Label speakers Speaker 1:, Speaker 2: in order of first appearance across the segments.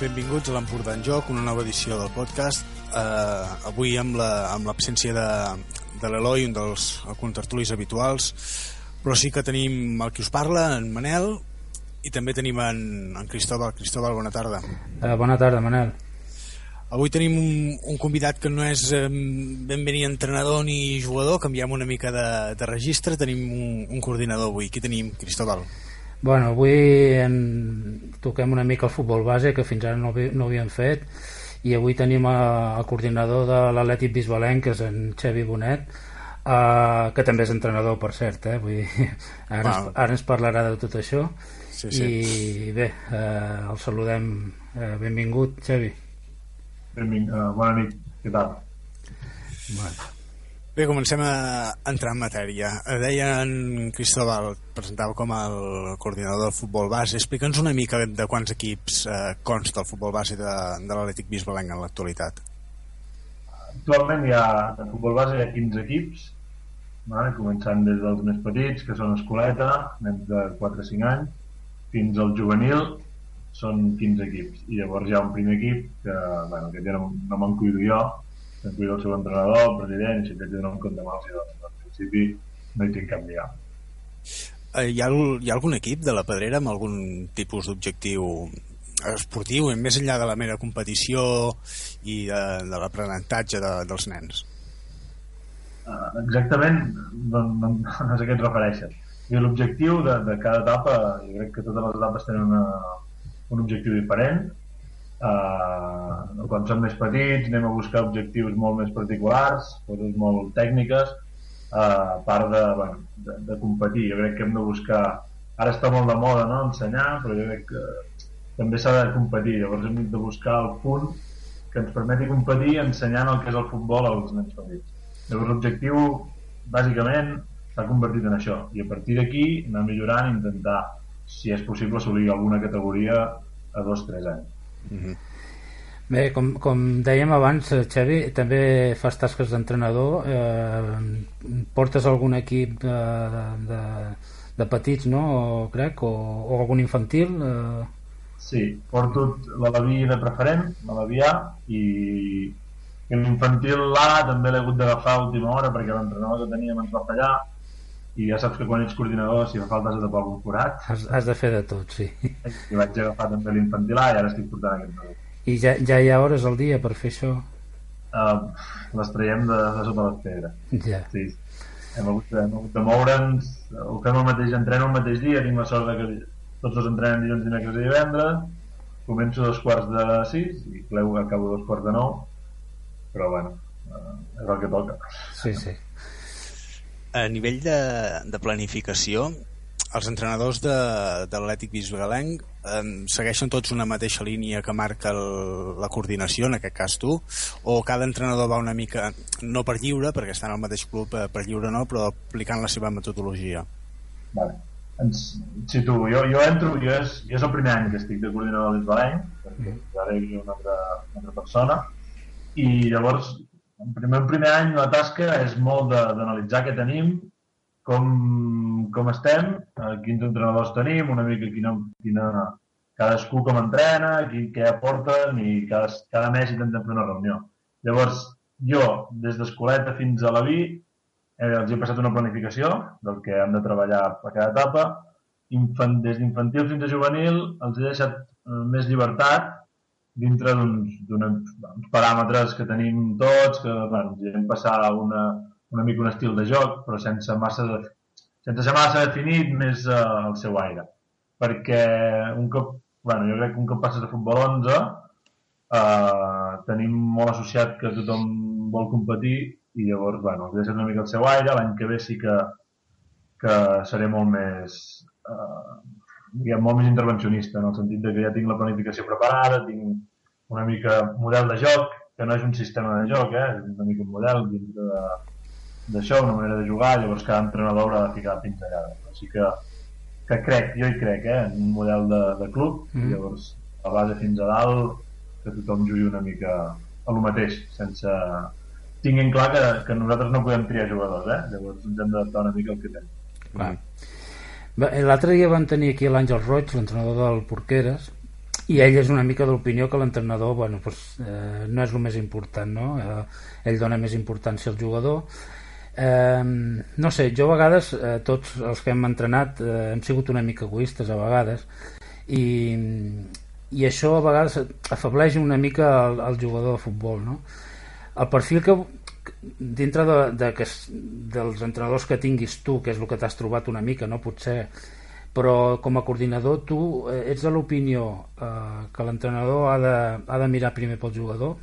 Speaker 1: Benvinguts a l'Empordà en Joc, una nova edició del podcast. Uh, avui amb l'absència la, amb de, de l'Eloi, un dels contertulis habituals, però sí que tenim el que us parla, en Manel, i també tenim en, en Cristóbal. Cristóbal, bona tarda.
Speaker 2: Uh, bona tarda, Manel.
Speaker 1: Avui tenim un, un convidat que no és um, ben bé ni entrenador ni jugador, canviem una mica de, de registre, tenim un, un coordinador avui. Qui tenim, Cristóbal?
Speaker 2: Bueno, avui en... toquem una mica el futbol base, que fins ara no, no havíem fet, i avui tenim el coordinador de l'Atlètic Bisbalenc, que és en Xevi Bonet, uh, que també és entrenador, per cert, eh? Vull dir, ara, wow. ens, ara ens parlarà de tot això. Sí, sí. I bé, uh, el saludem. Uh, benvingut, Xevi.
Speaker 3: Benvingut, uh, bona nit, què tal?
Speaker 1: Bueno. Bé, comencem a entrar en matèria. Deia en Cristóbal, presentava com el coordinador del futbol base. Explica'ns una mica de quants equips eh, consta el futbol base de, de l'Atlètic Bisbalenc en l'actualitat.
Speaker 3: Actualment hi ha, de futbol base hi ha 15 equips, vale? començant des dels més petits, que són escoleta, nens de 4 o 5 anys, fins al juvenil, són 15 equips. I llavors hi ha un primer equip, que, bueno, que no, no me'n cuido jo, que cuida el seu entrenador, el president, i si té un compte mal, si doncs, en principi no hi tinc cap lligam.
Speaker 1: Eh, hi, ha, hi ha algun equip de la Pedrera amb algun tipus d'objectiu esportiu, més enllà de la mera competició i de, de l'aprenentatge de, dels nens?
Speaker 3: Uh, exactament, no, no, no sé què et refereixes. L'objectiu de, de cada etapa, jo crec que totes les etapes tenen una, un objectiu diferent, Uh, quan som més petits anem a buscar objectius molt més particulars, coses molt tècniques, uh, a part de, bueno, de, de competir. Jo crec que hem de buscar... Ara està molt de moda no? ensenyar, però jo crec que també s'ha de competir. Llavors hem de buscar el punt que ens permeti competir ensenyant el que és el futbol als nens petits. Llavors l'objectiu, bàsicament, s'ha convertit en això. I a partir d'aquí anar millorant i intentar, si és possible, assolir alguna categoria a dos o tres anys. Mm -hmm.
Speaker 2: Bé, com, com dèiem abans, eh, Xavi, també fas tasques d'entrenador. Eh, portes algun equip de, de, de petits, no? O, crec, o, o algun infantil? Eh...
Speaker 3: Sí, porto l'Alaví de preferent, l'Alaví A, i, i l'infantil A també l'he hagut d'agafar a última hora perquè l'entrenador que teníem ens va fallar i ja saps que quan ets coordinador si fa falta has de tapar algun forat
Speaker 2: has, has de fer de tot, sí
Speaker 3: i vaig agafar també l'infantil A i ara estic portant aquest nou
Speaker 2: i ja, ja hi ha hores al dia per fer això?
Speaker 3: Uh, les traiem de, de sota les pedres
Speaker 2: ja.
Speaker 3: sí. hem hagut de, hem hagut de moure'ns ho fem el mateix, entreno el mateix dia tinc la sort que tots dos entrenen dilluns, dimecres i divendres començo dos quarts de sis i plego acabo a dos quarts de nou però bueno, uh, és el que toca
Speaker 2: sí, sí
Speaker 1: a nivell de, de planificació els entrenadors de, de l'Atlètic Bisbalenc eh, segueixen tots una mateixa línia que marca el, la coordinació, en aquest cas tu, o cada entrenador va una mica, no per lliure, perquè estan al mateix club eh, per lliure no, però aplicant la seva metodologia?
Speaker 3: Vale. Ens, si tu, jo, jo entro, jo és, jo és el primer any que estic de coordinador de Bisbalenc, perquè ara hi havia una altra, una altra persona, i llavors en primer, primer any la tasca és molt d'analitzar què tenim, com, com estem, eh, quins entrenadors tenim, una mica quina, quina, cadascú com entrena, qui, què aporten i cada, cada mes intentem fer una reunió. Llavors, jo, des d'escoleta fins a la vi, eh, els he passat una planificació del que hem de treballar a cada etapa. Infant, des d'infantil fins a juvenil els he deixat eh, més llibertat dintre d'uns paràmetres que tenim tots, que bueno, hem passar una, una mica un estil de joc, però sense massa, de, sense ser massa definit, més eh, el seu aire. Perquè un cop, bueno, jo crec que un cop passes de futbol 11, eh, tenim molt associat que tothom vol competir i llavors, bueno, els deixem una mica el seu aire, l'any que ve sí que, que seré molt més eh, diguem, molt més intervencionista, en el sentit de que ja tinc la planificació preparada, tinc una mica model de joc, que no és un sistema de joc, eh? és una mica un model dintre de, d'això, una manera de jugar, llavors cada entrenador haurà de ficar pinzellada. Així que, que crec, jo hi crec, eh, en un model de, de club, mm. bllavors a base fins a dalt, que tothom jugui una mica a lo mateix, sense... Tinguin clar que, que nosaltres no podem triar jugadors, eh? llavors ens hem d'adaptar una mica al que tenim. Clar.
Speaker 2: L'altre dia vam tenir aquí l'Àngel Roig, l'entrenador del Porqueres, i ell és una mica de l'opinió que l'entrenador bueno, pues, eh, no és el més important no? Eh, ell dona més importància al jugador Eh, no sé, jo a vegades, eh, tots els que hem entrenat eh, hem sigut una mica egoistes a vegades i, i això a vegades afableix una mica el, el jugador de futbol no? el perfil que dintre de, de, que, dels entrenadors que tinguis tu que és el que t'has trobat una mica no potser però com a coordinador tu eh, ets de l'opinió eh, que l'entrenador ha, de, ha de mirar primer pel jugador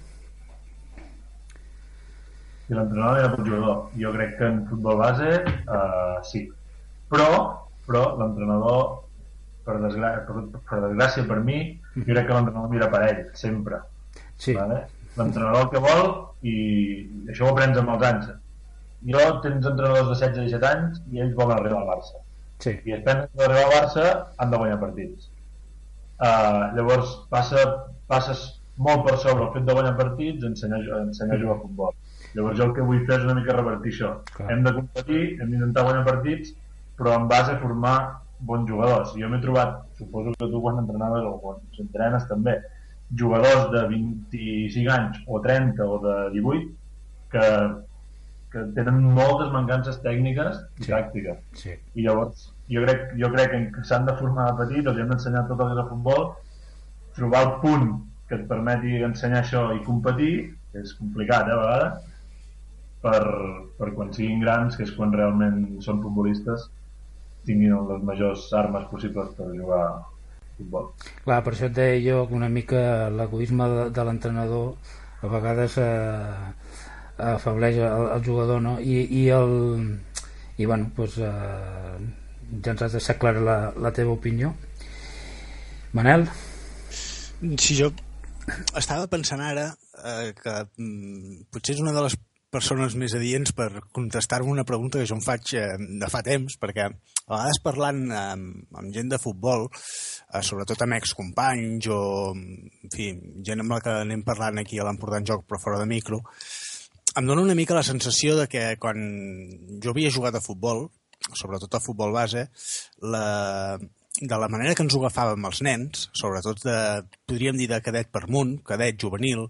Speaker 3: i l'entrenador era el jugador. Jo crec que en futbol base uh, sí. Però, però l'entrenador, per, per, per desgràcia per mi, jo crec que l'entrenador mira per ell, sempre.
Speaker 2: Sí.
Speaker 3: Vale? L'entrenador el que vol, i això ho aprens amb els anys. Jo tens entrenadors de 16 i 17 anys i ells volen arribar al Barça.
Speaker 2: Sí.
Speaker 3: I després d'arribar al Barça han de guanyar partits. Uh, llavors passa, passes molt per sobre el fet de guanyar partits ensenyar, ensenyar a jugar a futbol Llavors jo el que vull fer és una mica revertir això. Clar. Hem de competir, hem d'intentar guanyar partits, però en base a formar bons jugadors. Jo m'he trobat, suposo que tu quan entrenaves o quan s'entrenes també, jugadors de 25 anys o 30 o de 18 que, que tenen moltes mancances tècniques i sí. pràctiques.
Speaker 2: Sí.
Speaker 3: I llavors jo crec, jo crec que s'han de formar de petit, els hem d'ensenyar tot el que és el futbol, trobar el punt que et permeti ensenyar això i competir, que és complicat, eh, a vegades, per, per quan siguin grans, que és quan realment són futbolistes, tinguin les majors armes possibles per jugar a futbol.
Speaker 2: Clar, per això et deia jo que una mica l'egoisme de, de l'entrenador a vegades eh, afableix el, el jugador no? I, i, el, i bueno, doncs, eh, ja ens has deixat clara la, la teva opinió Manel?
Speaker 1: Si jo estava pensant ara eh, que mm, potser és una de les persones més adients per contestar-me una pregunta que jo em faig eh, de fa temps, perquè a vegades parlant amb, amb gent de futbol, eh, sobretot amb excompanys o, en fi, gent amb la que anem parlant aquí a l'Emportant Joc però fora de micro, em dona una mica la sensació de que quan jo havia jugat a futbol, sobretot a futbol base, la, de la manera que ens ho agafàvem els nens, sobretot de, podríem dir de cadet per munt, cadet juvenil,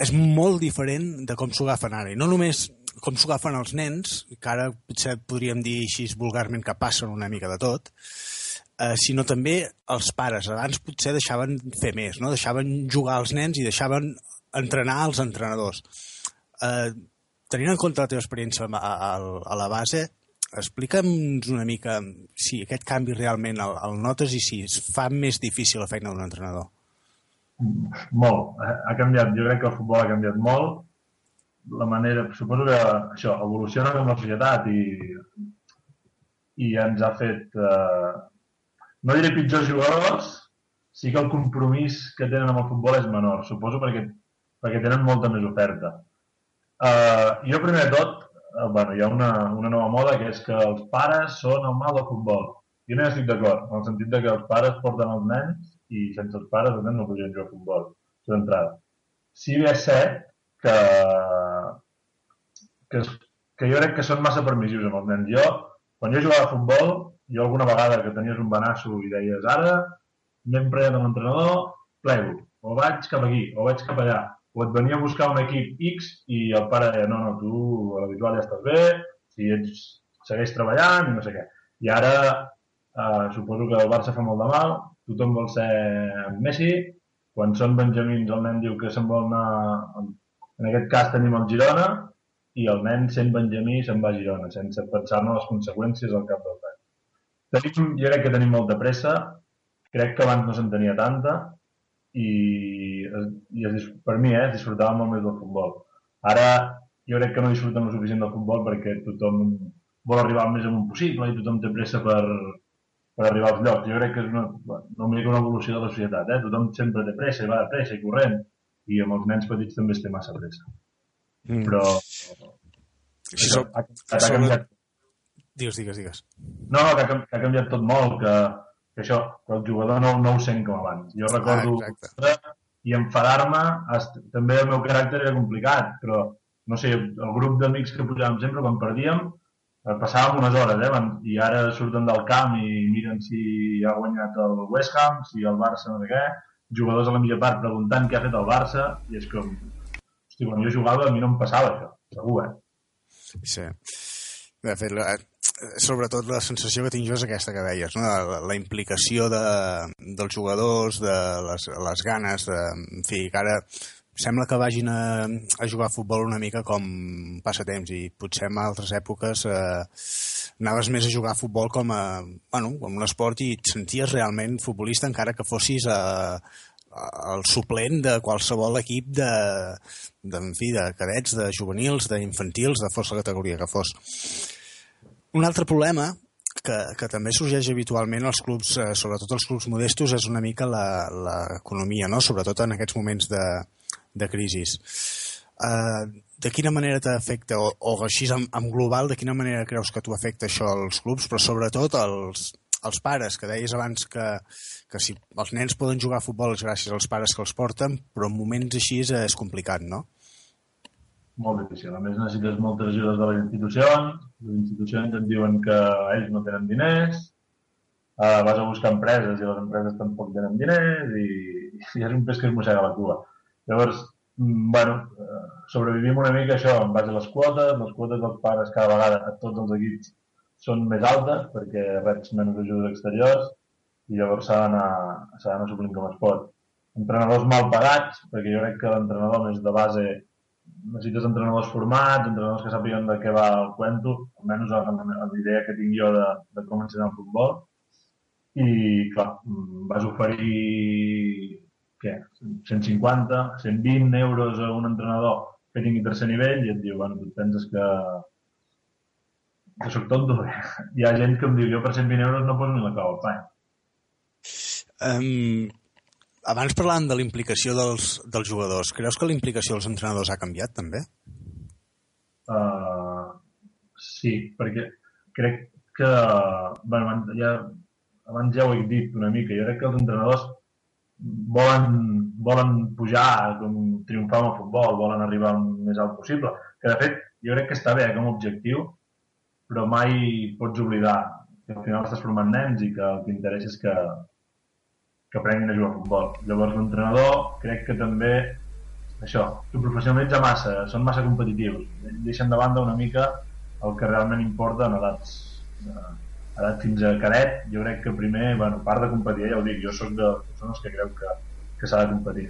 Speaker 1: és molt diferent de com s'ho agafen ara. I no només com s'ho agafen els nens, que ara potser podríem dir així vulgarment que passen una mica de tot, eh, sinó també els pares. Abans potser deixaven fer més, no? deixaven jugar als nens i deixaven entrenar els entrenadors. Eh, tenint en compte la teva experiència a, a, a la base, explica'ns una mica si aquest canvi realment el, el notes i si es fa més difícil la feina d'un entrenador.
Speaker 3: Molt. Ha canviat. Jo crec que el futbol ha canviat molt. La manera, suposo que això, evoluciona com la societat i, i ens ha fet, eh, no diré pitjors jugadors, sí que el compromís que tenen amb el futbol és menor, suposo perquè, perquè tenen molta més oferta. Eh, jo, primer de tot, eh, bueno, hi ha una, una nova moda que és que els pares són el mal del futbol. Jo no estic d'acord, en el sentit de que els pares porten els nens i sense els pares òbviament no podrien jugar a futbol. Això d'entrada. Si bé és cert que, que, que jo crec que són massa permissius amb els nens. Jo, quan jo jugava a futbol, jo alguna vegada que tenies un banasso i deies ara anem prenent amb l'entrenador, plego, o vaig cap aquí, o vaig cap allà, o et venia a buscar un equip X i el pare deia, no, no, tu a l'habitual ja estàs bé, si ets, segueix treballant i no sé què. I ara eh, suposo que el Barça fa molt de mal, tothom vol ser Messi, quan són benjamins el nen diu que se'n vol anar, en aquest cas tenim el Girona, i el nen sent benjamí se'n va a Girona, sense pensar-ne les conseqüències al cap del any. Tenim, jo crec que tenim molta pressa, crec que abans no se'n tenia tanta, i i es, per mi eh, disfrutava molt més del futbol. Ara jo crec que no disfruten el suficient del futbol perquè tothom vol arribar el més amunt possible i tothom té pressa per, per arribar als llocs. Jo crec que és una, no una evolució de la societat. Eh? Tothom sempre té pressa i va de pressa i corrent i amb els nens petits també es té massa pressa. Mm. Però...
Speaker 1: Sí, so, ha, ha, ha canviat... Digues, digues, digues.
Speaker 3: No, no, que ha, que ha canviat tot molt, que, que això, que el jugador no, no ho sent com abans. Jo recordo ah, i enfadar-me, també el meu caràcter era complicat, però no sé, el grup d'amics que pujàvem sempre, quan perdíem, eh, passàvem unes hores, eh? i ara surten del camp i miren si ha guanyat el West Ham, si el Barça no sé què, jugadors a la mitja part preguntant què ha fet el Barça, i és com, hosti, quan jo jugava a mi no em passava això, segur, eh?
Speaker 1: Sí. De fet, sobretot la sensació que tinc jo és aquesta que deies, no? la, la implicació de, dels jugadors, de les, les ganes, de, en fi, que ara sembla que vagin a, a jugar a futbol una mica com passatemps i potser en altres èpoques eh, anaves més a jugar a futbol com a, bueno, com un esport i et senties realment futbolista encara que fossis a, a, el suplent de qualsevol equip de, de, en fi, de cadets, de juvenils, d'infantils, de fos la categoria que fos. Un altre problema que, que també sorgeix habitualment als clubs, eh, sobretot els clubs modestos, és una mica l'economia, no? sobretot en aquests moments de, de crisi. Uh, de quina manera t'afecta, o, o així en, en global, de quina manera creus que t'ho afecta això als clubs, però sobretot als, als pares, que deies abans que, que si els nens poden jugar a futbol és gràcies als pares que els porten, però en moments així és complicat, no?
Speaker 3: Molt difícil. A més, necessites moltes ajudes de les institucions, les institucions et diuen que ells no tenen diners, uh, vas a buscar empreses i les empreses tampoc tenen diners i, i és un pes que es mossega la cua. Llavors, mm, bueno, eh, sobrevivim una mica això en base a les quotes, les quotes dels pares cada vegada a tots els equips són més altes perquè reps menys ajudes exteriors i llavors s'ha d'anar suplint com es pot. Entrenadors mal pagats, perquè jo crec que l'entrenador més de base necessites entrenadors formats, entrenadors que sàpiguen de què va el cuento, almenys l'idea que tinc jo de, de com ensenyar el futbol. I, clar, mm, vas oferir què, 150, 120 euros a un entrenador que tingui tercer nivell i et diu, bueno, tu penses que, que soc tonto. Hi ha gent que em diu, jo per 120 euros no poso ni la clau al pany.
Speaker 1: Um, abans parlant de la implicació dels, dels jugadors, creus que la implicació dels entrenadors ha canviat també?
Speaker 3: Uh, sí, perquè crec que, bueno, ja, abans ja ho he dit una mica, jo crec que els entrenadors volen, volen pujar, com triomfar amb el futbol, volen arribar el més alt possible. Que, de fet, jo crec que està bé com a objectiu, però mai pots oblidar que al final estàs formant nens i que el que interessa és que, que aprenguin a jugar a futbol. Llavors, l'entrenador crec que també això, tu professionalitza massa, són massa competitius, deixen de banda una mica el que realment importa en edats eh, edat fins a cadet, jo crec que primer, bueno, part de competir, ja ho dic, jo sóc de persones que creu que, que s'ha de competir,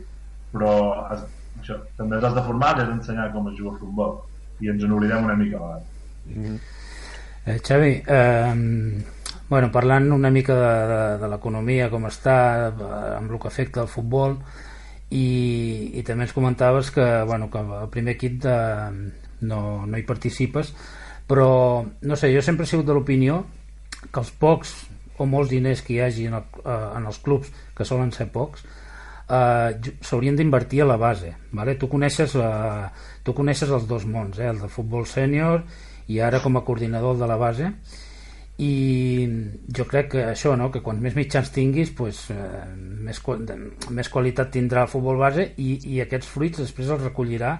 Speaker 3: però has, això, també has de formar has d'ensenyar com es juga a futbol i ens n'oblidem una mica a vegades. Mm -hmm.
Speaker 2: eh, Xavi, eh, bueno, parlant una mica de, de, de l'economia, com està, eh, amb el que afecta el futbol, i, i també ens comentaves que, bueno, que el primer equip de, no, no hi participes, però, no sé, jo sempre he sigut de l'opinió que els pocs o molts diners que hi hagi en, el, eh, en els clubs, que solen ser pocs, eh, s'haurien d'invertir a la base. Vale? Tu, coneixes, eh, tu coneixes els dos mons, eh? el de futbol sènior i ara com a coordinador de la base i jo crec que això, no? que quan més mitjans tinguis pues, eh, més, més qualitat tindrà el futbol base i, i aquests fruits després els recollirà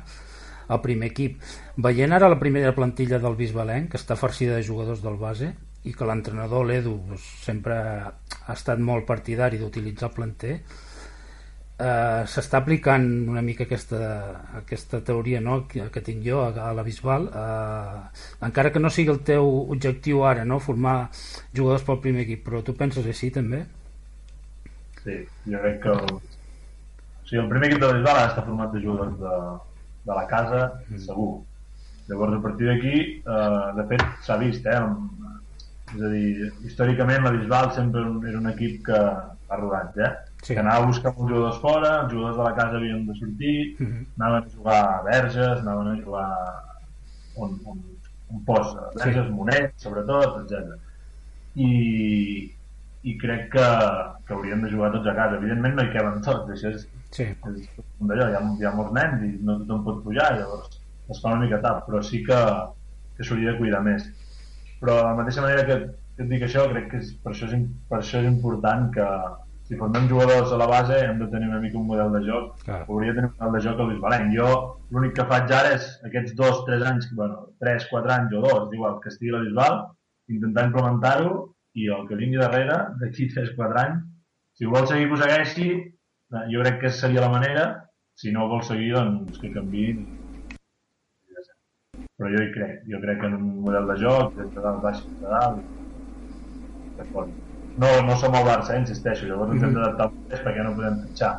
Speaker 2: el primer equip. Veient ara la primera plantilla del Bisbalenc, que està farcida de jugadors del base, i que l'entrenador, l'Edu, sempre ha estat molt partidari d'utilitzar el planter, eh, s'està aplicant una mica aquesta, aquesta teoria no? que, que tinc jo a, a la Bisbal eh, encara que no sigui el teu objectiu ara no? formar jugadors pel primer equip però tu penses així també?
Speaker 3: Sí, jo crec que el, o sigui, el primer equip de la Bisbal està format de jugadors de, de la casa mm. segur llavors a partir d'aquí eh, de fet s'ha vist eh, És a dir, històricament la Bisbal sempre és un equip que ha rodat, eh? Sí. Que anava a buscar uns jugadors fora, els jugadors de la casa havien de sortir, mhm. -huh. anaven a jugar a Verges, anaven a jugar on, on, on posa, Verges, sí. Monet, sobretot, etc. I, i crec que, que haurien de jugar tots a casa. Evidentment no hi queben tots, això és, sí. és d'allò, hi, ha, hi ha molts nens i no tothom pot pujar, llavors es fa una mica tard, però sí que, que s'hauria de cuidar més. Però de la mateixa manera que, que et dic això, crec que és, per, això és, per això és important que, si formem jugadors a la base hem de tenir una mica un model de joc. Clar. hauria de tenir un model de joc a l'Isbalenc jo l'únic que faig ara és aquests dos, tres anys bueno, tres, quatre anys o dos igual que estigui a la Bisbal intentar implementar-ho i el que vingui darrere d'aquí 3-4 anys si vol seguir que ho segueixi jo crec que seria la manera. Si no vol seguir doncs que canvi però jo hi crec. Jo crec en un model de joc des de dalt baix de dalt de fort no, no som el Barça, insisteixo, llavors ens hem d'adaptar perquè no podem fitxar.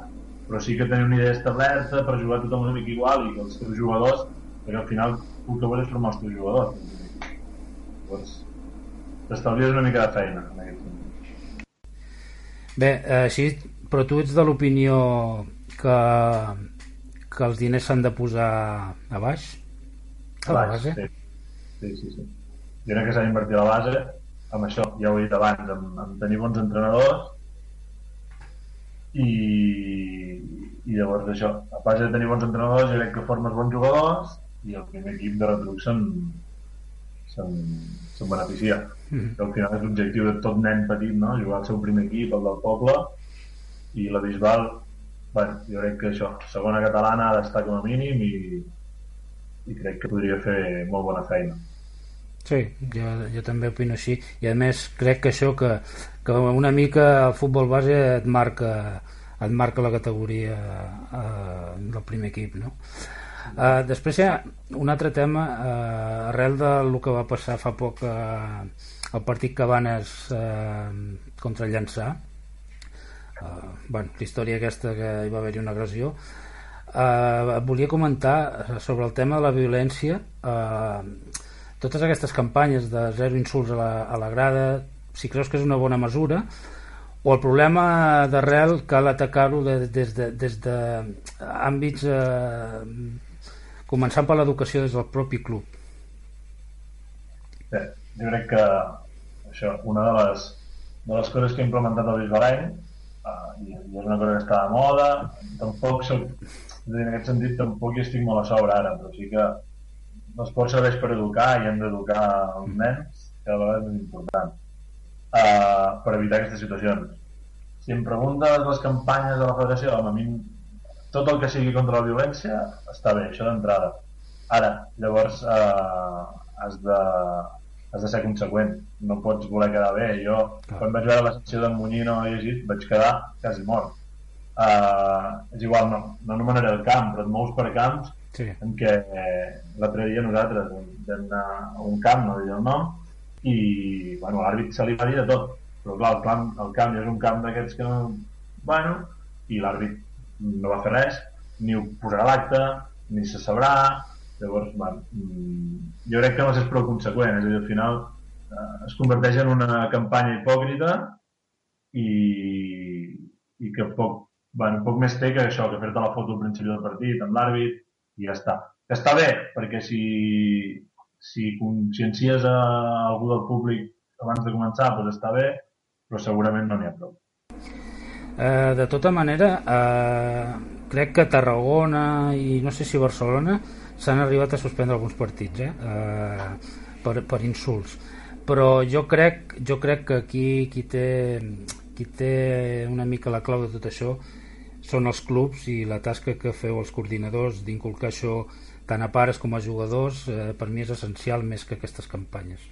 Speaker 3: Però sí que tenim una idea establerta per jugar tothom una mica igual i que els teus jugadors, perquè al final el que vols és formar els teus jugadors. Llavors, t'estalvies una mica de feina en aquest sentit.
Speaker 2: Bé, així, però tu ets de l'opinió que, que els diners s'han de posar a baix?
Speaker 3: A, a la base? Sí. sí, sí, sí. Jo crec que s'ha d'invertir a la base amb això, ja ho he dit abans, amb, amb tenir bons entrenadors i, i llavors això, a part de tenir bons entrenadors jo crec que formes bons jugadors i el primer equip de retruc se'n se'n se beneficia mm. que al final és l'objectiu de tot nen petit no? jugar al seu primer equip, el del poble i la Bisbal bueno, jo crec que això, segona catalana ha d'estar com a mínim i, i crec que podria fer molt bona feina
Speaker 2: Sí, jo, jo també opino així. I a més crec que això que, que una mica el futbol base et marca, et marca la categoria eh, del primer equip no? eh, després hi ha un altre tema eh, arrel del que va passar fa poc eh, el partit Cabanes eh, contra Llançà. Eh, bueno, la història aquesta que hi va haver-hi una agressió. Eh, volia comentar sobre el tema de la violència. Eh, totes aquestes campanyes de zero insults a la, a la grada si creus que és una bona mesura o el problema d'arrel cal atacar-ho de, des de, des de àmbits eh, començant per l'educació des del propi club.
Speaker 3: Bé, jo crec que això, una de les, de les coses que he implementat al Bisbaleny eh, i, i és una cosa que està de moda tampoc soc, en aquest sentit tampoc hi estic molt a sobre ara però sí que l'esport serveix per educar i hem d'educar els nens, que a vegades és important, uh, per evitar aquestes situacions. Si em preguntes les campanyes de la federació, home, a mi tot el que sigui contra la violència està bé, això d'entrada. Ara, llavors uh, has, de, has de ser conseqüent, no pots voler quedar bé. Jo, quan vaig veure la secció d'en Munyino a llegit, vaig quedar quasi mort. Uh, és igual, no, no anomenaré el camp, però et mous per camps sí. en què eh, l'altre dia nosaltres vam anar a un camp, no dir el nom, i bueno, l'àrbit se li va dir de tot, però clar, el camp, el camp és un camp d'aquests que no... Bueno, i l'àrbit no va fer res, ni ho posarà l'acte, ni se sabrà, llavors, bueno, mm, jo crec que no és prou conseqüent, és a dir, al final eh, es converteix en una campanya hipòcrita i, i que poc, bueno, poc més té que això, que fer-te la foto al principi del partit amb l'àrbit, i ja està. Que està bé, perquè si, si consciencies a algú del públic abans de començar, doncs està bé, però segurament no n'hi ha prou.
Speaker 2: Eh, de tota manera, eh, crec que Tarragona i no sé si Barcelona s'han arribat a suspendre alguns partits eh? Eh, per, per insults però jo crec, jo crec que aquí qui té, qui té una mica la clau de tot això són els clubs i la tasca que feu els coordinadors d'inculcar això tant a pares com a jugadors eh, per mi és essencial més que aquestes campanyes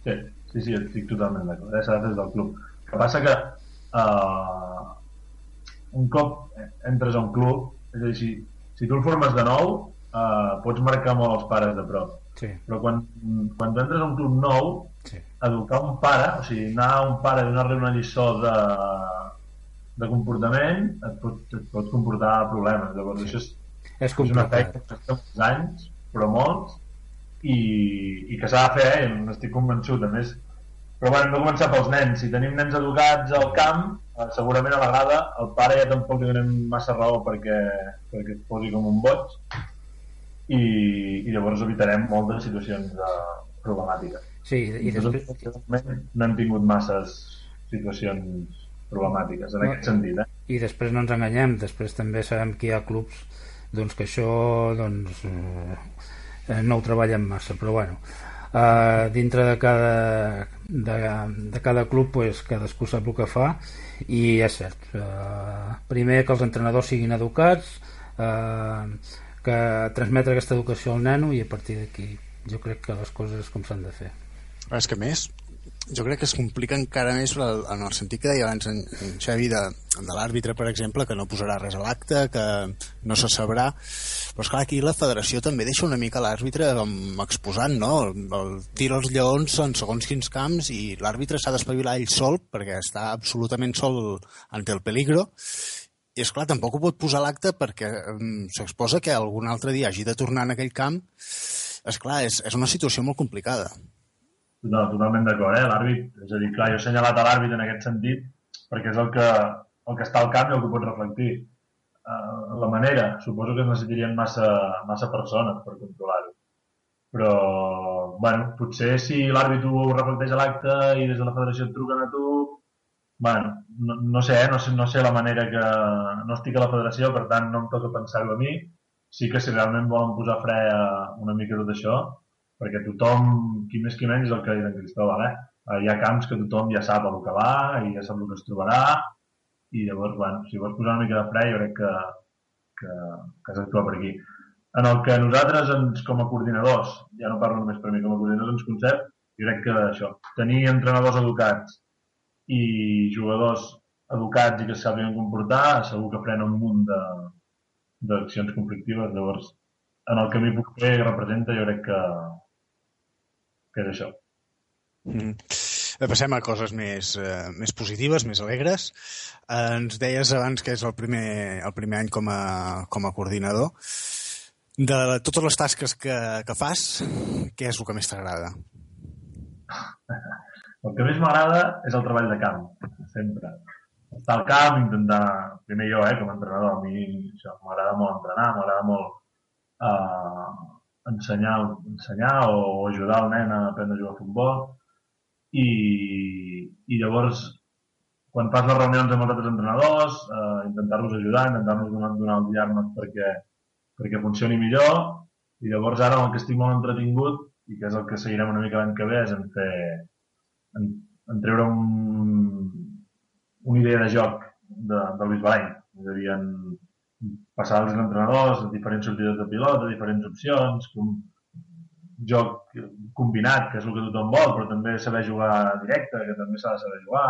Speaker 3: Sí, sí, sí estic totalment d'acord eh? s'ha de des del club el que passa que eh, un cop entres a un club és a dir, si, si tu el formes de nou eh, pots marcar molt els pares de prop sí. però quan, quan tu entres a un club nou sí. educar un pare o sigui, anar a un pare i donar-li una lliçó de de comportament et pot, et pot comportar problemes. Llavors, això és,
Speaker 2: és, és una feina
Speaker 3: que està molts anys, però molts, i, i que s'ha de fer, eh? n'estic convençut. A més, però bueno, hem de començar pels nens. Si tenim nens educats al camp, eh, segurament a la grada el pare ja tampoc li donem massa raó perquè, perquè es posi com un boig i, i llavors evitarem moltes situacions uh, problemàtiques.
Speaker 2: Sí, i després...
Speaker 3: No hem tingut masses situacions problemàtiques en no, aquest sentit. Eh?
Speaker 2: I després no ens enganyem, després també sabem que hi ha clubs doncs, que això doncs, eh, no ho treballen massa, però bueno, eh, dintre de cada, de, de cada club pues, cadascú sap el que fa i és cert eh, primer que els entrenadors siguin educats eh, que transmetre aquesta educació al nano i a partir d'aquí jo crec que les coses com s'han de fer
Speaker 1: és que més jo crec que es complica encara més en el sentit que deia abans en, Xavi de, de l'àrbitre, per exemple, que no posarà res a l'acte, que no se sabrà. Però esclar, aquí la federació també deixa una mica l'àrbitre exposant, no? El, el tira els lleons en segons quins camps i l'àrbitre s'ha d'espavilar ell sol perquè està absolutament sol ante el peligro i és clar, tampoc ho pot posar a l'acte perquè um, s'exposa que algun altre dia hagi de tornar en aquell camp. És clar, és, és una situació molt complicada.
Speaker 3: No, totalment d'acord, eh? L'àrbit, és a dir, clar, jo he assenyalat a l'àrbit en aquest sentit perquè és el que, el que està al camp i el que pot reflectir. Uh, la manera, suposo que es necessitarien massa, massa persones per controlar-ho. Però, bueno, potser si l'àrbit ho reflecteix a l'acte i des de la federació et truquen a tu, bueno, no, no sé, eh? no sé, no sé la manera que... No estic a la federació, per tant no em toca pensar-ho a mi. Sí que si realment volen posar fre a una mica tot això, perquè tothom, qui més qui menys, és el que ha en Cristóbal, eh? eh? Hi ha camps que tothom ja sap el que va i ja sap el que es trobarà i llavors, bueno, si vols posar una mica de fre, jo crec que, que, que has d'actuar per aquí. En el que nosaltres, ens, com a coordinadors, ja no parlo només per mi, com a coordinadors ens concep, jo crec que això, tenir entrenadors educats i jugadors educats i que sàpiguen comportar, segur que frena un munt d'accions conflictives. Llavors, en el que m'hi puc fer representa, jo crec que, que és això.
Speaker 1: Mm. Passem a coses més, eh, més positives, més alegres. Eh, ens deies abans que és el primer, el primer any com a, com a coordinador. De totes les tasques que, que fas, què és el que més t'agrada?
Speaker 3: El que més m'agrada és el treball de camp, sempre. Estar al camp, intentar, primer jo, eh, com a entrenador, a mi m'agrada molt entrenar, m'agrada molt eh, ensenyar, ensenyar o ajudar el nen a aprendre a jugar a futbol. I, i llavors quan fas les reunions amb els altres entrenadors eh, intentar-los ajudar, intentar-los donar, donar el diàgnot perquè, perquè funcioni millor. I llavors ara el que estic molt entretingut i que és el que seguirem una mica l'any que ve és en fer en, en treure un, una idea de joc de, del Bisbalany és a dir, en, passar als entrenadors a diferents sortides de pilot, a diferents opcions, com joc combinat, que és el que tothom vol, però també saber jugar directe, que també s'ha de saber jugar.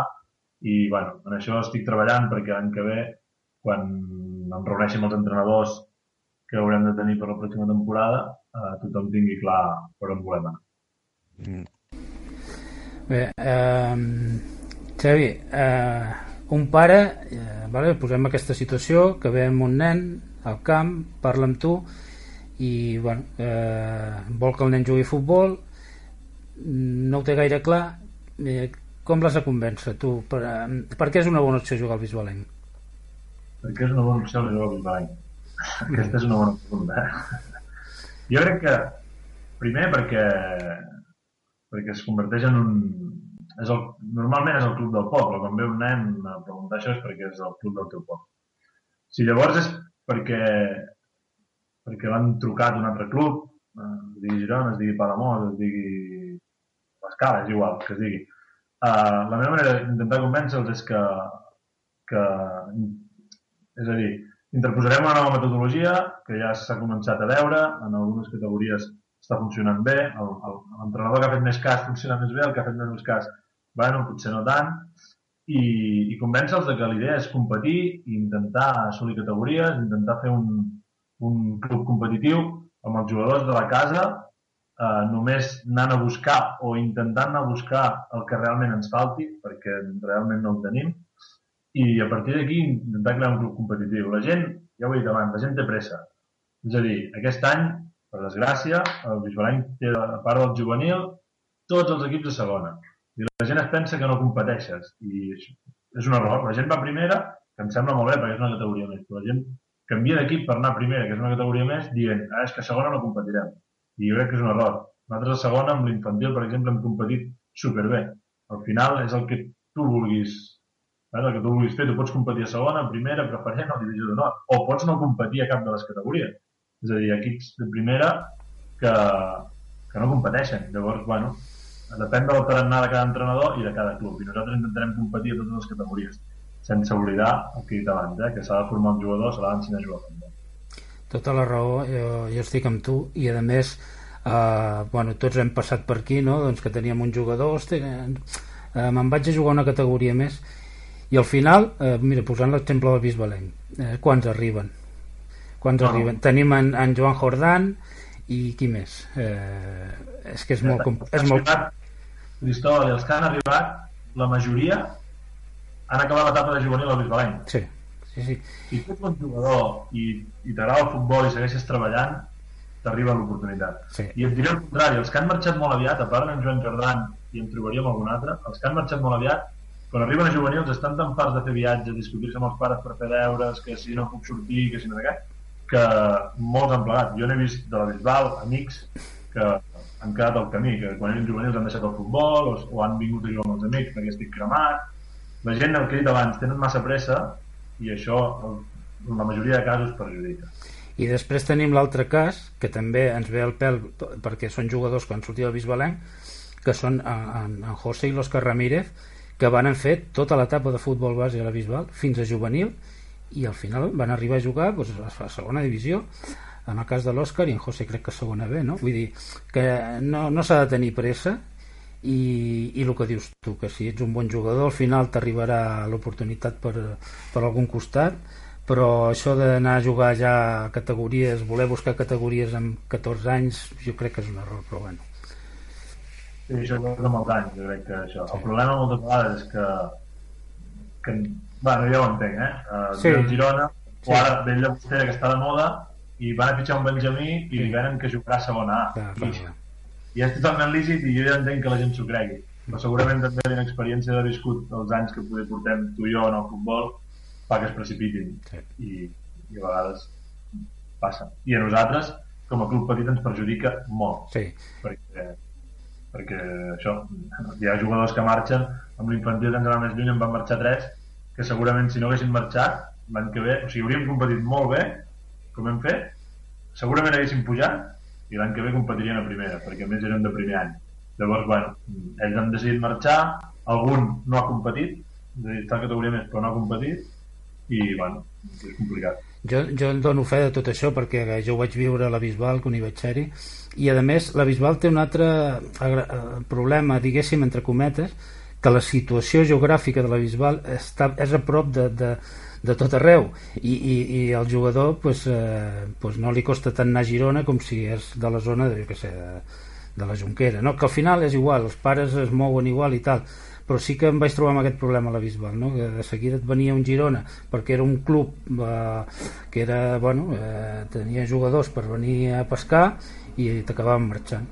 Speaker 3: I, bueno, en això estic treballant perquè l'any que ve, quan em reuneixi amb els entrenadors que haurem de tenir per la pròxima temporada, eh, tothom tingui clar per on volem anar. Mm.
Speaker 2: Bé, eh, Xavi, eh, un pare, eh, vale, posem aquesta situació, que ve amb un nen al camp, parla amb tu i bueno, eh, vol que el nen jugui a futbol no ho té gaire clar eh, com l'has de convèncer tu? Per, eh, per què és una bona opció jugar al Bisbalenc?
Speaker 3: Per què és una bona opció jugar al Bisbalenc? Aquesta és una bona pregunta. Jo crec que primer perquè perquè es converteix en un, és el, normalment és el club del poble. Quan ve un nen a preguntar això és perquè és el club del teu poble. Si llavors és perquè, perquè l'han trucat un altre club, eh, es digui Girona, es digui Palamós, es digui l'Escala, és igual, que es digui. Uh, la meva manera d'intentar convèncer-los és que, que, és a dir, interposarem una nova metodologia que ja s'ha començat a veure, en algunes categories està funcionant bé, l'entrenador que ha fet més cas funciona més bé, el que ha fet menys cas bueno, potser no tant, i, i convèncer-los que l'idea és competir i intentar assolir categories, intentar fer un, un club competitiu amb els jugadors de la casa, eh, només anant a buscar o intentant anar a buscar el que realment ens falti, perquè realment no el tenim, i a partir d'aquí intentar crear un club competitiu. La gent, ja ho he dit abans, la gent té pressa. És a dir, aquest any, per desgràcia, el Bisbalany té, a part del juvenil, tots els equips de segona I la gent es pensa que no competeixes i és un error. La gent va a primera, que em sembla molt bé perquè és una categoria més, però la gent canvia d'equip per anar a primera, que és una categoria més, dient, ah, és que a segona no competirem. I jo crec que és un error. Nosaltres a segona, amb l'infantil, per exemple, hem competit superbé. Al final és el que tu vulguis el que tu vulguis fer, tu pots competir a segona, a primera, preferent o divisió d'honor, o pots no competir a cap de les categories. És a dir, equips de primera que, que no competeixen. Llavors, bueno, depèn del tarannà de cada entrenador i de cada club. I nosaltres intentarem competir a totes les categories, sense oblidar el que he dit abans, eh? que s'ha de formar un jugador, s'ha d'ensenyar a jugar també.
Speaker 2: Tota la raó, jo, jo estic amb tu, i a més, eh, bueno, tots hem passat per aquí, no? doncs que teníem un jugador, hosti, eh, me'n vaig a jugar una categoria més, i al final, eh, mira, posant l'exemple del Bisbalenc, eh, quants arriben? Quants oh. arriben? Tenim en, en Joan Jordán, i qui més? Eh, és que és molt... És molt...
Speaker 3: Cristóbal els que han arribat, la majoria han acabat l'etapa de juvenil al Bisbaleny.
Speaker 2: Sí, sí, sí.
Speaker 3: Si tu ets un jugador i, i t'agrada el futbol i segueixes treballant, t'arriba l'oportunitat.
Speaker 2: Sí.
Speaker 3: I et diré el contrari, els que han marxat molt aviat, a part d'en Joan Jordan i en trobaríem algun altre, els que han marxat molt aviat, quan arriben a juvenils estan tan farts de fer viatges, discutir-se amb els pares per fer deures, que si no puc sortir, que si no de què, que molts han plegat. Jo n'he vist de la Bisbal, amics, que han quedat al camí, que quan eren juvenils han deixat el futbol o, o han vingut a jugar amb els amics perquè estic cremat. La gent, el que he dit abans, tenen massa pressa i això en la majoria de casos perjudica.
Speaker 2: I després tenim l'altre cas, que també ens ve al pèl perquè són jugadors quan sortia del Bisbalenc, que són en, en José i l'Òscar Ramírez, que van fer tota l'etapa de futbol base a la Bisbal fins a juvenil i al final van arribar a jugar doncs, a segona divisió en el cas de l'Òscar i en José crec que segona B no? vull dir que no, no s'ha de tenir pressa i, i el que dius tu que si ets un bon jugador al final t'arribarà l'oportunitat per, per algun costat però això d'anar a jugar ja a categories, voler buscar categories amb 14 anys, jo crec que és un error però bueno
Speaker 3: Sí, això és de molt anys, jo crec que això. El problema moltes vegades és que, que bueno, ja ho entenc, eh? Uh, sí. Girona, o ara sí. Bell de Bustera, que està de moda, i van a fitxar un Benjamí i sí. li venen que jugarà a segona A. Clar, clar, clar. I és totalment lícit i jo ja entenc que la gent s'ho cregui. Però segurament també la experiència de viscut els anys que poder portem tu i jo en el futbol fa que es precipitin. Sí. I, I a vegades passa. I a nosaltres, com a club petit, ens perjudica molt.
Speaker 2: Sí.
Speaker 3: Perquè, perquè això, hi ha jugadors que marxen, amb l'infantil ens anar més lluny en van marxar tres, que segurament si no haguessin marxat l'any que ve, o sigui, hauríem competit molt bé com hem fet, segurament haguéssim pujat i l'any que ve competirien a primera, perquè a més eren de primer any. Llavors, bueno, ells han decidit marxar, algun no ha competit, és a dir, està categoria més però no ha competit, i, bueno, és complicat.
Speaker 2: Jo, jo en dono fe de tot això perquè jo ho vaig viure a la Bisbal quan hi vaig ser-hi i a més la Bisbal té un altre eh, problema, diguéssim, entre cometes, que la situació geogràfica de la Bisbal està, és a prop de, de, de tot arreu i, i, i el jugador pues, eh, pues no li costa tant anar a Girona com si és de la zona de, que sé, de, de la Junquera no? que al final és igual, els pares es mouen igual i tal però sí que em vaig trobar amb aquest problema a la Bisbal, no? que de seguida et venia un Girona perquè era un club eh, que era, bueno, eh, tenia jugadors per venir a pescar i t'acabaven marxant.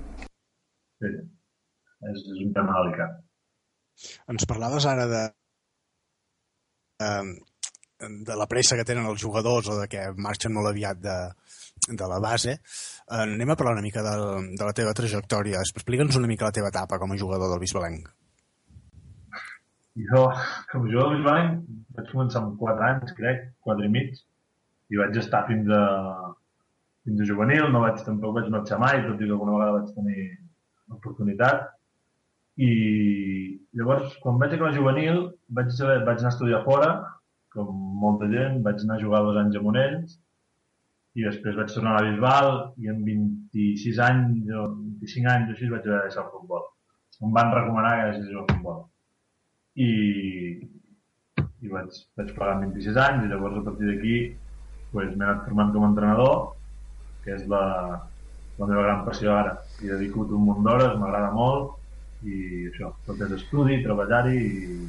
Speaker 3: Sí, és, és un tema delicat.
Speaker 1: Ens parlaves ara de, de la pressa que tenen els jugadors o de que marxen molt aviat de, de la base. Eh, anem a parlar una mica de, de la teva trajectòria. Explica'ns una mica la teva etapa com a jugador del Bisbalenc.
Speaker 3: Jo, com a jugador del Bisbalenc, vaig començar amb 4 anys, crec, 4 i mig, i vaig estar fins a, fins a juvenil, no vaig, tampoc vaig marxar mai, tot i que alguna vegada vaig tenir l'oportunitat. I llavors, quan vaig acabar juvenil, vaig, vaig anar a estudiar fora, com molta gent, vaig anar a jugar dos anys a Monells i després vaig tornar a la Bisbal i amb 26 anys o 25 anys o així vaig haver de deixar el futbol. Em van recomanar que deixés el futbol. I, i vaig, vaig plegar amb 26 anys i llavors a partir d'aquí pues, m'he anat formant com a entrenador, que és la, la meva gran passió ara. Hi dedico un munt d'hores, m'agrada molt i això, tot és estudi, treballar-hi i,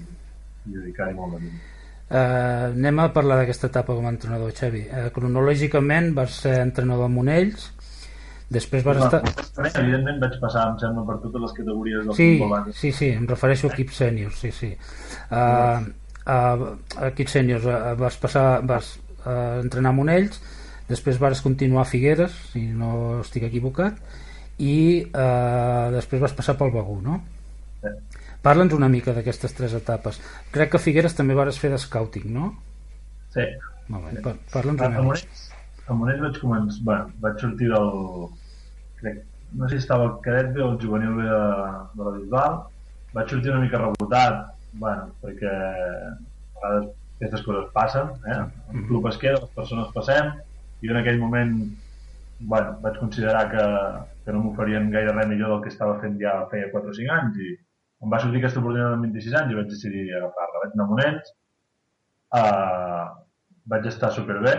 Speaker 3: i dedicar-hi molt de temps.
Speaker 2: Uh, anem a parlar d'aquesta etapa com a entrenador, Xavi. Uh, cronològicament vas ser entrenador a Monells, Després vas estar...
Speaker 3: Evidentment vaig passar, em sembla, per totes les categories del
Speaker 2: sí,
Speaker 3: futbol.
Speaker 2: Sí, sí, em refereixo a equips sèniors, sí, sí. Uh, uh, a equips sèniors uh, vas passar, vas uh, entrenar amb ells, després vas continuar a Figueres, si no estic equivocat, i uh, després vas passar pel Begú, no?
Speaker 3: Sí.
Speaker 2: Parla'ns una mica d'aquestes tres etapes. Crec que a Figueres també vas fer de scouting, no?
Speaker 3: Sí.
Speaker 2: Molt bé, parla'ns
Speaker 3: A
Speaker 2: una mica.
Speaker 3: A Monells vaig començar... Bueno, vaig sortir del... Crec, no sé si estava el cadet B o el juvenil B de, de la Bisbal. Vaig sortir una mica rebotat, bueno, perquè a vegades aquestes coses passen, eh? El club es queda, les persones passem, i en aquell moment bueno, vaig considerar que, que no m'oferien gaire res millor del que estava fent ja feia 4 o 5 anys i em va sortir aquesta oportunitat amb 26 anys i vaig decidir agafar-la. Vaig anar a uh, vaig estar superbé,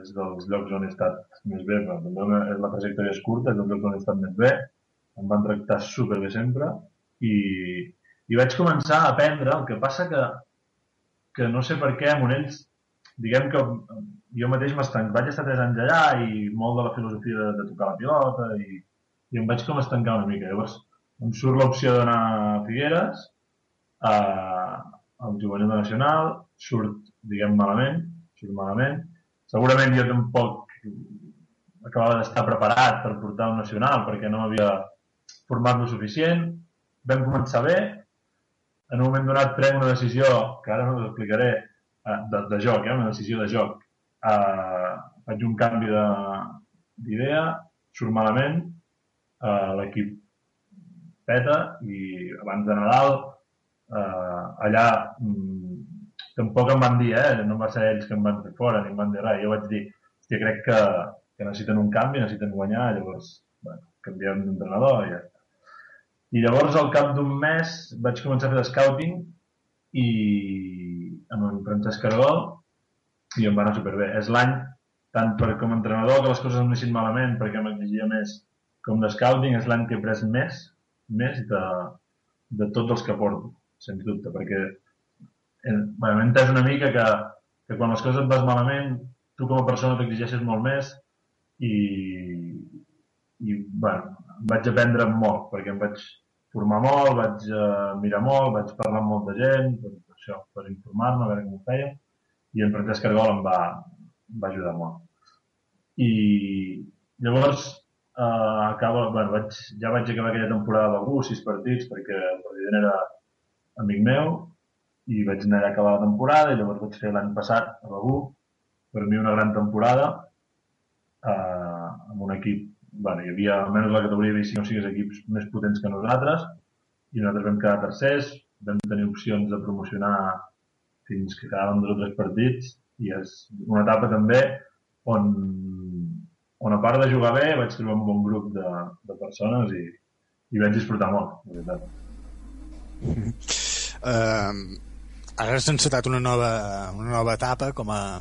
Speaker 3: és dels llocs on he estat més bé, també la trajectòria és curta, és dels llocs on he estat més bé, em van tractar superbé sempre i, i vaig començar a aprendre, el que passa que, que no sé per què a Monells, diguem que jo mateix m'estanc, vaig estar 3 anys allà i molt de la filosofia de, de tocar la pilota i, i em vaig com estancar una mica. Llavors em surt l'opció d'anar a Figueres, a, al juvenil de nacional, surt, diguem, malament, surt malament. Segurament jo tampoc acabava d'estar preparat per portar un nacional perquè no m'havia format lo suficient. Vam començar bé, en un moment donat prenc una decisió, que ara no us explicaré, eh, de, de joc, eh, una decisió de joc. Eh, faig un canvi de- d'idea, surt malament, eh, l'equip peta i abans de Nadal eh, allà mm, tampoc em van dir, eh, no va ser ells que em van fer fora ni em van dir res, jo vaig dir hòstia, crec que, que necessiten un canvi, necessiten guanyar, llavors bueno, canviem d'entrenador i ja està. I llavors al cap d'un mes vaig començar a fer scouting i amb en Francesc Caragol i em va anar superbé. És l'any, tant per com a entrenador, que les coses em anessin malament perquè m'exigia més com de scouting, és l'any que he pres més, més de, de tots els que porto, sens dubte, perquè eh, bueno, m'he entès una mica que, que quan les coses et vas malament, tu com a persona t'exigeixes molt més i, i bueno, vaig aprendre molt, perquè em vaig formar molt, vaig eh, mirar molt, vaig parlar amb molta gent, per, per això, per informar-me, a veure com ho feia, i en Francesc Cargol em va, em va ajudar molt. I llavors, eh, acaba, bueno, vaig, ja vaig acabar aquella temporada de Begú, sis partits, perquè el president era amic meu, i vaig anar a acabar la temporada, i llavors vaig fer l'any passat a Begú, per mi una gran temporada, eh, amb un equip bueno, hi havia, almenys la categoria havia 5 o 6 equips més potents que nosaltres i nosaltres vam quedar tercers, vam tenir opcions de promocionar fins que quedàvem dos o tres partits i és una etapa també on, on a part de jugar bé vaig trobar un bon grup de, de persones i, i vaig disfrutar molt, de veritat.
Speaker 1: Eh, ara has encetat una nova, una nova etapa com a,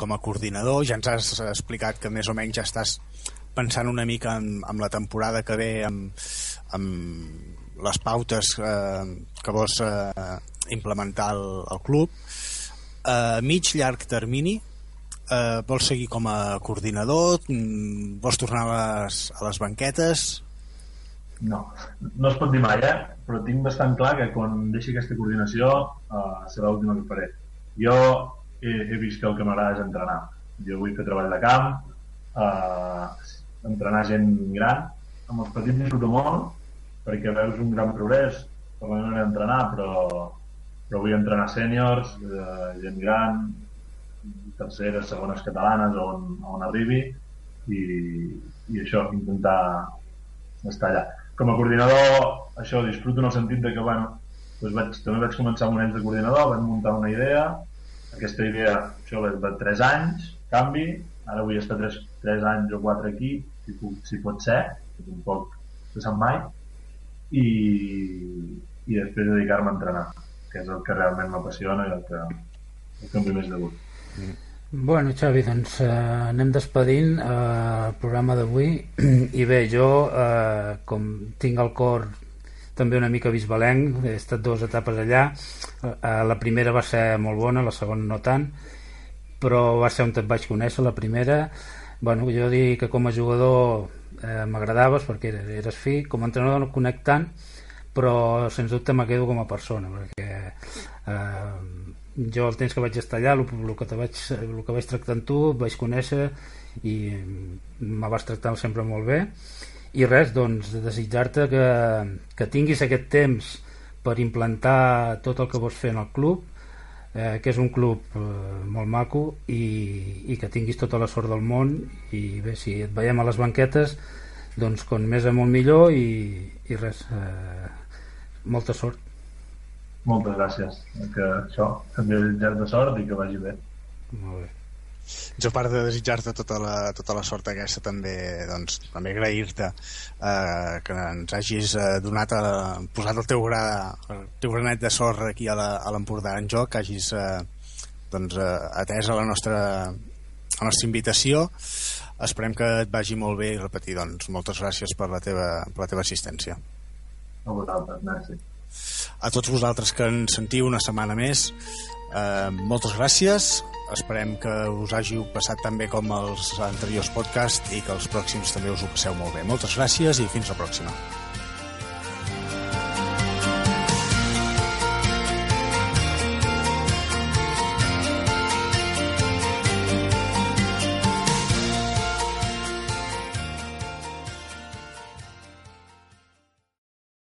Speaker 1: com a coordinador, ja ens has explicat que més o menys ja estàs pensant una mica en, en la temporada que ve amb, amb les pautes eh, que vols eh, implementar al club a mig llarg termini eh, vols seguir com a coordinador Mm, vols tornar a les, a les banquetes
Speaker 3: No, no es pot dir mai, eh? però tinc bastant clar que quan deixi aquesta coordinació uh, serà l'última que faré. Jo he, he vist que el que m'agrada és entrenar. Jo vull fer treball de camp, uh, entrenar gent gran. Amb els petits disfruto molt perquè veus un gran progrés per la manera d'entrenar, però, però vull entrenar sèniors, uh, gent gran, terceres, segones catalanes, on, on arribi i, i això, intentar estar allà. Com a coordinador, això disfruto en el sentit de que, bueno, doncs vaig, també vaig començar amb un any de coordinador, vam muntar una idea, aquesta idea, això de 3 anys, canvi, ara vull estar 3, 3 anys o 4 aquí, si, puc, si pot ser, que tampoc se sap mai, i, i després dedicar-me a entrenar, que és el que realment m'apassiona i el que, el que em ve més de gust.
Speaker 2: Bueno, Xavi, doncs eh, anem despedint eh, el programa d'avui. I bé, jo eh, com tinc el cor també una mica bisbalenc, he estat dues etapes allà. Eh, la primera va ser molt bona, la segona no tant però va ser on et vaig conèixer la primera. Bueno, jo dic que com a jugador eh, m'agradaves perquè eres fi, com a entrenador no conec tant, però sens dubte me quedo com a persona, perquè eh, jo el temps que vaig estar allà, el, el, que, te vaig, el que vaig tractar amb tu, vaig conèixer i me vas tractar sempre molt bé. I res, doncs desitjar-te que, que tinguis aquest temps per implantar tot el que vols fer en el club eh, que és un club eh, molt maco i, i que tinguis tota la sort del món. I bé, si et veiem a les banquetes doncs com més molt millor i, i res eh, molta sort
Speaker 3: moltes gràcies. Que això, també de sort i que vagi bé.
Speaker 2: Molt bé.
Speaker 1: Jo a part de desitjar-te tota, la, tota la sort aquesta també, doncs, també agrair-te eh, que ens hagis eh, donat a, posat el teu, gra, el teu granet de sorra aquí a l'Empordà en joc que hagis eh, doncs, eh, atès a la nostra, a la nostra invitació. Esperem que et vagi molt bé i repetir doncs, moltes gràcies per la teva, per la teva assistència.
Speaker 3: A vosaltres, merci
Speaker 1: a tots vosaltres que ens sentiu una setmana més eh, moltes gràcies Esperem que us hàgiu passat tan bé com els anteriors podcasts i que els pròxims també us ho passeu molt bé. Moltes gràcies i fins la pròxima.